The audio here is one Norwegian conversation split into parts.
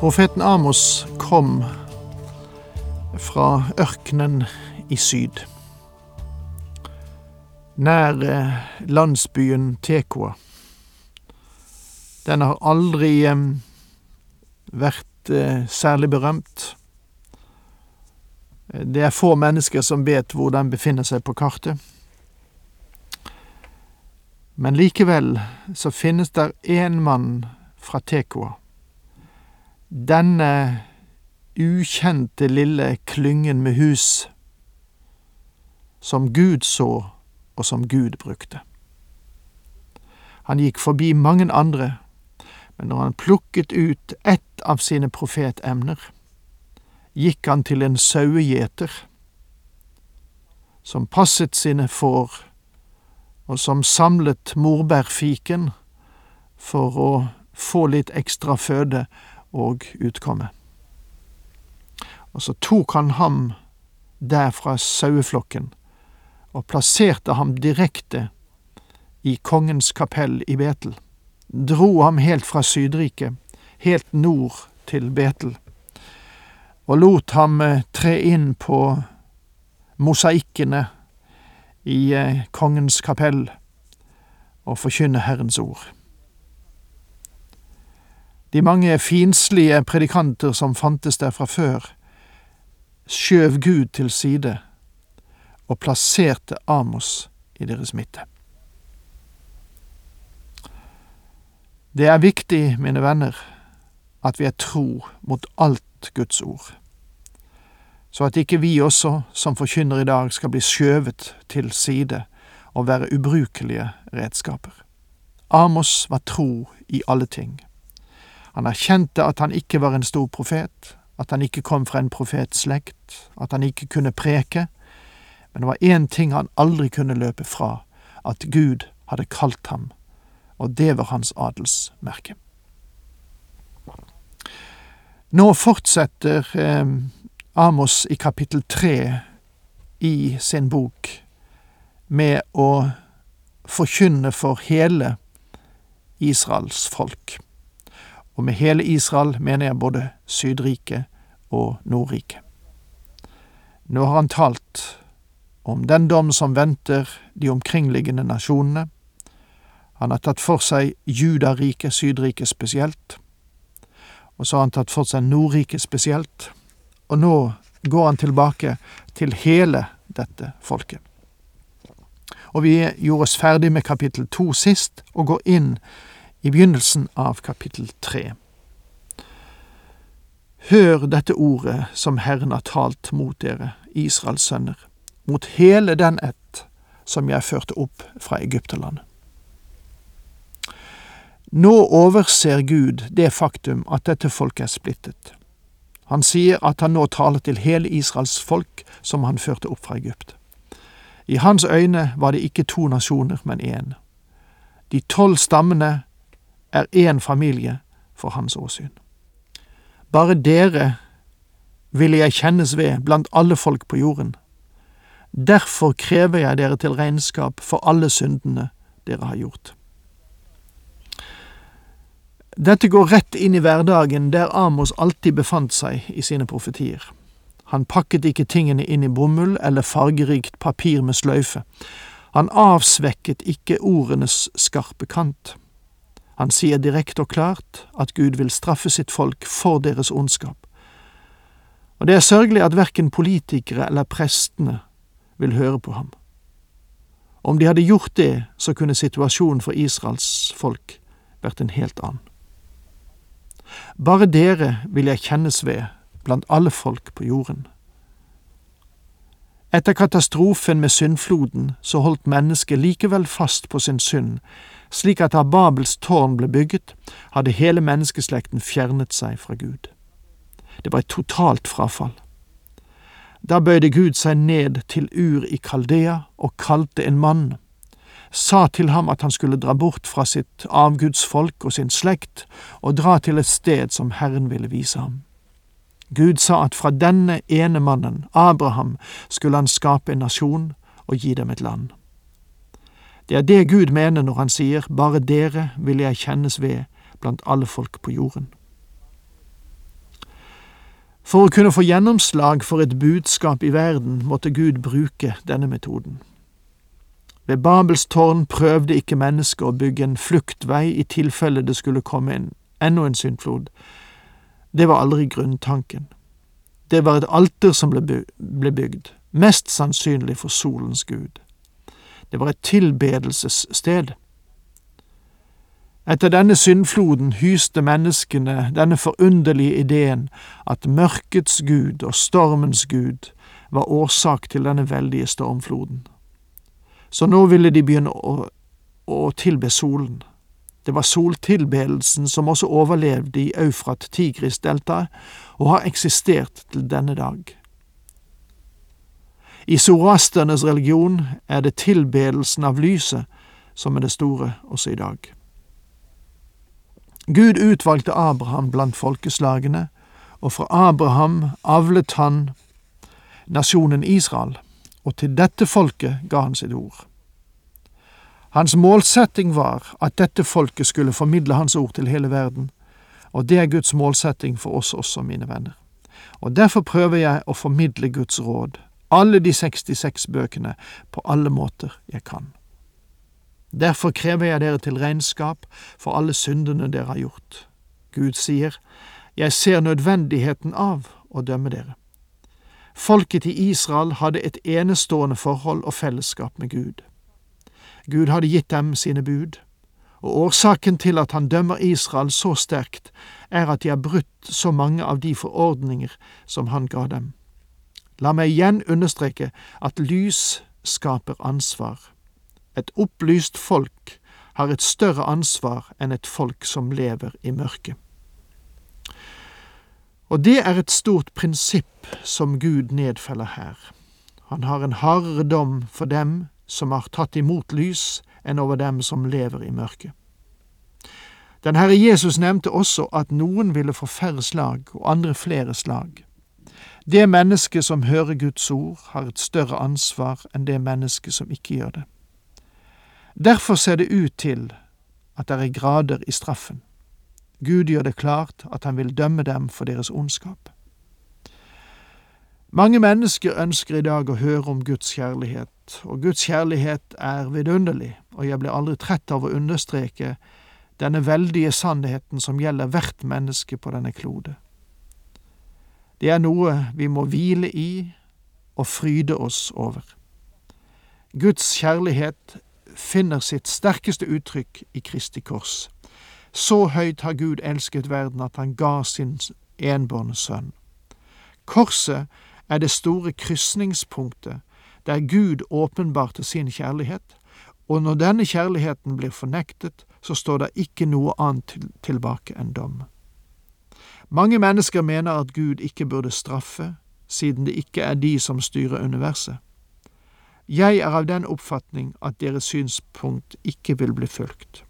Profeten Amos kom fra ørkenen i syd, nær eh, landsbyen Tekoa. Den har aldri eh, vært eh, særlig berømt. Det er få mennesker som vet hvor den befinner seg på kartet. Men likevel så finnes der én mann fra Tekoa denne ukjente lille klyngen med hus som Gud så, og som Gud brukte. Han gikk forbi mange andre, men når han plukket ut ett av sine profetemner, gikk han til en sauegjeter som passet sine får, og som samlet morbærfiken for å få litt ekstra føde og utkomme. Og så tok han ham der fra saueflokken og plasserte ham direkte i kongens kapell i Betel, dro ham helt fra Sydriket, helt nord til Betel, og lot ham eh, tre inn på mosaikkene i eh, kongens kapell og forkynne Herrens ord. De mange finslige predikanter som fantes der fra før, skjøv Gud til side og plasserte Amos i deres midte. Det er viktig, mine venner, at vi er tro mot alt Guds ord, så at ikke vi også, som forkynner i dag, skal bli skjøvet til side og være ubrukelige redskaper. Amos var tro i alle ting. Han erkjente at han ikke var en stor profet, at han ikke kom fra en profetslekt, at han ikke kunne preke, men det var én ting han aldri kunne løpe fra, at Gud hadde kalt ham, og det var hans adelsmerke. Nå fortsetter eh, Amos i kapittel tre i sin bok med å forkynne for hele Israels folk og med hele Israel mener jeg både Sydriket og Nordriket. Nå har han talt om den dom som venter de omkringliggende nasjonene. Han har tatt for seg Judariket, Sydriket spesielt, og så har han tatt for seg Nordriket spesielt, og nå går han tilbake til hele dette folket. Og vi gjorde oss ferdig med kapittel to sist, og går inn i begynnelsen av kapittel tre. Hør dette ordet som Herren har talt mot dere, Israels sønner, mot hele den ett som jeg førte opp fra Egypterlandet. Nå overser Gud det faktum at dette folket er splittet. Han sier at han nå taler til hele Israels folk som han førte opp fra Egypt. I hans øyne var det ikke to nasjoner, men én. De tolv stammene er én familie for hans åsyn. Bare dere ville jeg kjennes ved blant alle folk på jorden. Derfor krever jeg dere til regnskap for alle syndene dere har gjort. Dette går rett inn i hverdagen der Amos alltid befant seg i sine profetier. Han pakket ikke tingene inn i bomull eller fargerikt papir med sløyfe. Han avsvekket ikke ordenes skarpe kant. Han sier direkte og klart at Gud vil straffe sitt folk for deres ondskap. Og det er sørgelig at verken politikere eller prestene vil høre på ham. Om de hadde gjort det, så kunne situasjonen for Israels folk vært en helt annen. Bare dere vil jeg kjennes ved blant alle folk på jorden. Etter katastrofen med syndfloden så holdt mennesket likevel fast på sin synd slik at da Babels tårn ble bygget, hadde hele menneskeslekten fjernet seg fra Gud. Det var et totalt frafall. Da bøyde Gud seg ned til Ur i Kaldea og kalte en mann, sa til ham at han skulle dra bort fra sitt avgudsfolk og sin slekt og dra til et sted som Herren ville vise ham. Gud sa at fra denne ene mannen, Abraham, skulle han skape en nasjon og gi dem et land. Det er det Gud mener når han sier bare dere vil jeg kjennes ved blant alle folk på jorden. For å kunne få gjennomslag for et budskap i verden måtte Gud bruke denne metoden. Ved Babels tårn prøvde ikke mennesket å bygge en fluktvei i tilfelle det skulle komme en, enda en syndflod. Det var aldri grunntanken. Det var et alter som ble bygd, mest sannsynlig for solens gud. Det var et tilbedelsessted. Etter denne syndfloden hyste menneskene denne forunderlige ideen at mørkets gud og stormens gud var årsak til denne veldige stormfloden. Så nå ville de begynne å, å tilbe solen. Det var soltilbedelsen som også overlevde i Eufrat-Tigris-deltaet og har eksistert til denne dag. I zoroasternes religion er det tilbedelsen av lyset som er det store også i dag. Gud utvalgte Abraham blant folkeslagene, og fra Abraham avlet han nasjonen Israel, og til dette folket ga han sitt ord. Hans målsetting var at dette folket skulle formidle hans ord til hele verden, og det er Guds målsetting for oss også, mine venner. Og derfor prøver jeg å formidle Guds råd alle de 66 bøkene på alle måter jeg kan. Derfor krever jeg dere til regnskap for alle syndene dere har gjort. Gud sier, Jeg ser nødvendigheten av å dømme dere. Folket i Israel hadde et enestående forhold og fellesskap med Gud. Gud hadde gitt dem sine bud, og årsaken til at han dømmer Israel så sterkt, er at de har brutt så mange av de forordninger som han ga dem. La meg igjen understreke at lys skaper ansvar. Et opplyst folk har et større ansvar enn et folk som lever i mørket. Og det er et stort prinsipp som Gud nedfeller her. Han har en hardere dom for dem som har tatt imot lys, enn over dem som lever i mørket. Den Herre Jesus nevnte også at noen ville få færre slag og andre flere slag. Det mennesket som hører Guds ord, har et større ansvar enn det mennesket som ikke gjør det. Derfor ser det ut til at det er grader i straffen. Gud gjør det klart at han vil dømme dem for deres ondskap. Mange mennesker ønsker i dag å høre om Guds kjærlighet, og Guds kjærlighet er vidunderlig, og jeg blir aldri trett av å understreke denne veldige sannheten som gjelder hvert menneske på denne klode. Det er noe vi må hvile i og fryde oss over. Guds kjærlighet finner sitt sterkeste uttrykk i Kristi kors. Så høyt har Gud elsket verden at han ga sin enbårne sønn. Korset er det store krysningspunktet der Gud åpenbarte sin kjærlighet, og når denne kjærligheten blir fornektet, så står det ikke noe annet tilbake enn dom. Mange mennesker mener at Gud ikke burde straffe, siden det ikke er de som styrer universet. Jeg er av den oppfatning at deres synspunkt ikke vil bli fulgt.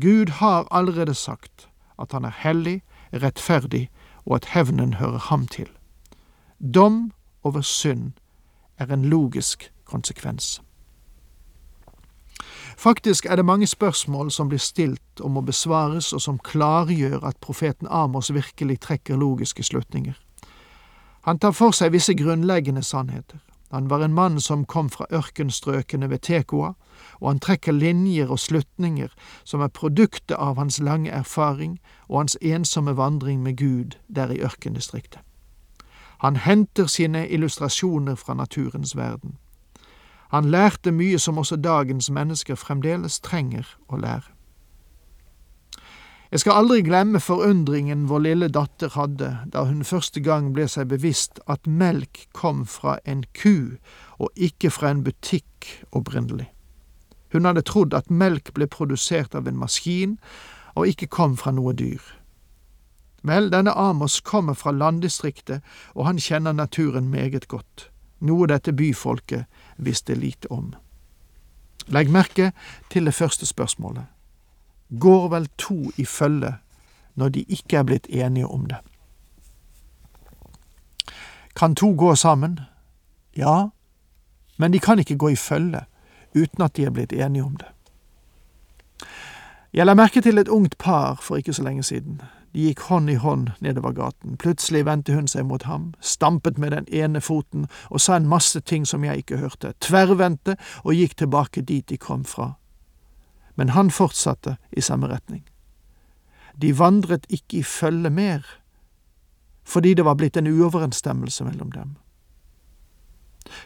Gud har allerede sagt at han er hellig, rettferdig, og at hevnen hører ham til. Dom over synd er en logisk konsekvens. Faktisk er det mange spørsmål som blir stilt og må besvares, og som klargjør at profeten Amos virkelig trekker logiske slutninger. Han tar for seg visse grunnleggende sannheter. Han var en mann som kom fra ørkenstrøkene ved Tekoa, og han trekker linjer og slutninger som er produktet av hans lange erfaring og hans ensomme vandring med Gud der i ørkendistriktet. Han henter sine illustrasjoner fra naturens verden. Han lærte mye som også dagens mennesker fremdeles trenger å lære. Jeg skal aldri glemme forundringen vår lille datter hadde da hun første gang ble seg bevisst at melk kom fra en ku og ikke fra en butikk opprinnelig. Hun hadde trodd at melk ble produsert av en maskin og ikke kom fra noe dyr. Vel, denne Amos kommer fra landdistriktet, og han kjenner naturen meget godt, noe dette byfolket visste lite om. Legg merke til det første spørsmålet. Går vel to i følge når de ikke er blitt enige om det? Kan to gå sammen? Ja, men de kan ikke gå i følge uten at de er blitt enige om det. Jeg la merke til et ungt par for ikke så lenge siden. De gikk hånd i hånd nedover gaten. Plutselig vendte hun seg mot ham, stampet med den ene foten og sa en masse ting som jeg ikke hørte, tverrvendte og gikk tilbake dit de kom fra. Men han fortsatte i samme retning. De vandret ikke i følge mer, fordi det var blitt en uoverensstemmelse mellom dem.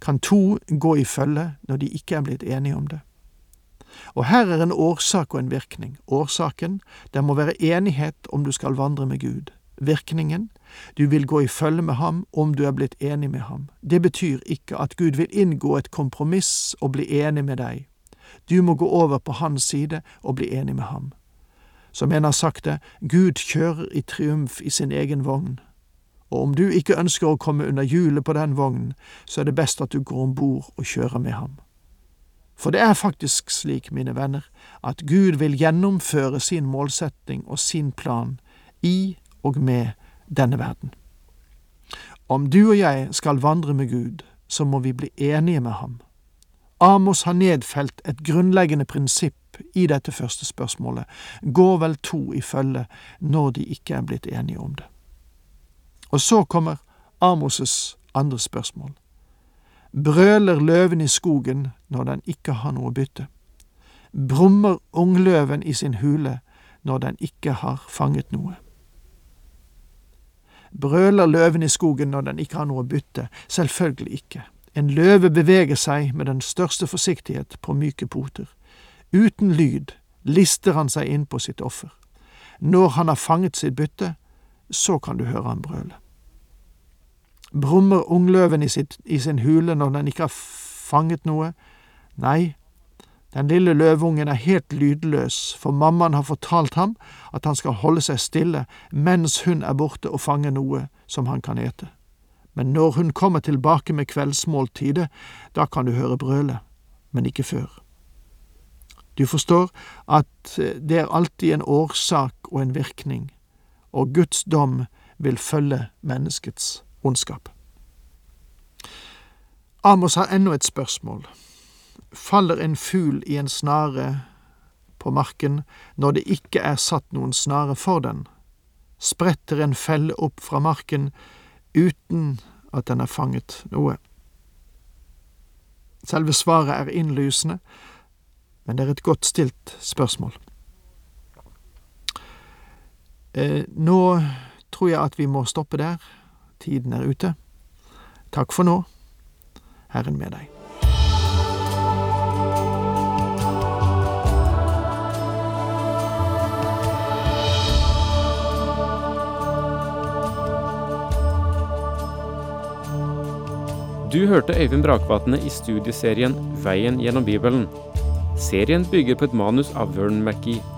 Kan to gå i følge når de ikke er blitt enige om det? Og her er en årsak og en virkning. Årsaken, det må være enighet om du skal vandre med Gud. Virkningen, du vil gå i følge med ham om du er blitt enig med ham. Det betyr ikke at Gud vil inngå et kompromiss og bli enig med deg. Du må gå over på hans side og bli enig med ham. Som en har sagt det, Gud kjører i triumf i sin egen vogn. Og om du ikke ønsker å komme under hjulet på den vognen, så er det best at du går om bord og kjører med ham. For det er faktisk slik, mine venner, at Gud vil gjennomføre sin målsetting og sin plan i og med denne verden. Om du og jeg skal vandre med Gud, så må vi bli enige med ham. Amos har nedfelt et grunnleggende prinsipp i dette første spørsmålet, går vel to i følge når de ikke er blitt enige om det. Og så kommer Amos' andre spørsmål. Brøler løven i skogen når den ikke har noe bytte? Brummer ungløven i sin hule når den ikke har fanget noe? Brøler løven i skogen når den ikke har noe bytte? Selvfølgelig ikke. En løve beveger seg med den største forsiktighet på myke poter. Uten lyd lister han seg inn på sitt offer. Når han har fanget sitt bytte, så kan du høre han brøle. Brummer ungløven i, sitt, i sin hule når den ikke har fanget noe? Nei, den lille løvungen er helt lydløs, for mammaen har fortalt ham at han skal holde seg stille mens hun er borte og fanger noe som han kan ete. Men når hun kommer tilbake med kveldsmåltidet, da kan du høre brølet, men ikke før. Du forstår at det er alltid en årsak og en virkning, og Guds dom vil følge menneskets ondskap. Amos har ennå et spørsmål. Faller en fugl i en snare på marken når det ikke er satt noen snare for den? Spretter en felle opp fra marken uten at den har fanget noe? Selve svaret er innlysende, men det er et godt stilt spørsmål. Eh, nå tror jeg at vi må stoppe der. Tiden er ute. Takk for nå. Herren med deg. Du hørte Øyvind Brakvatne i studieserien Veien gjennom Bibelen. Serien bygger på et manus av Vern McGee.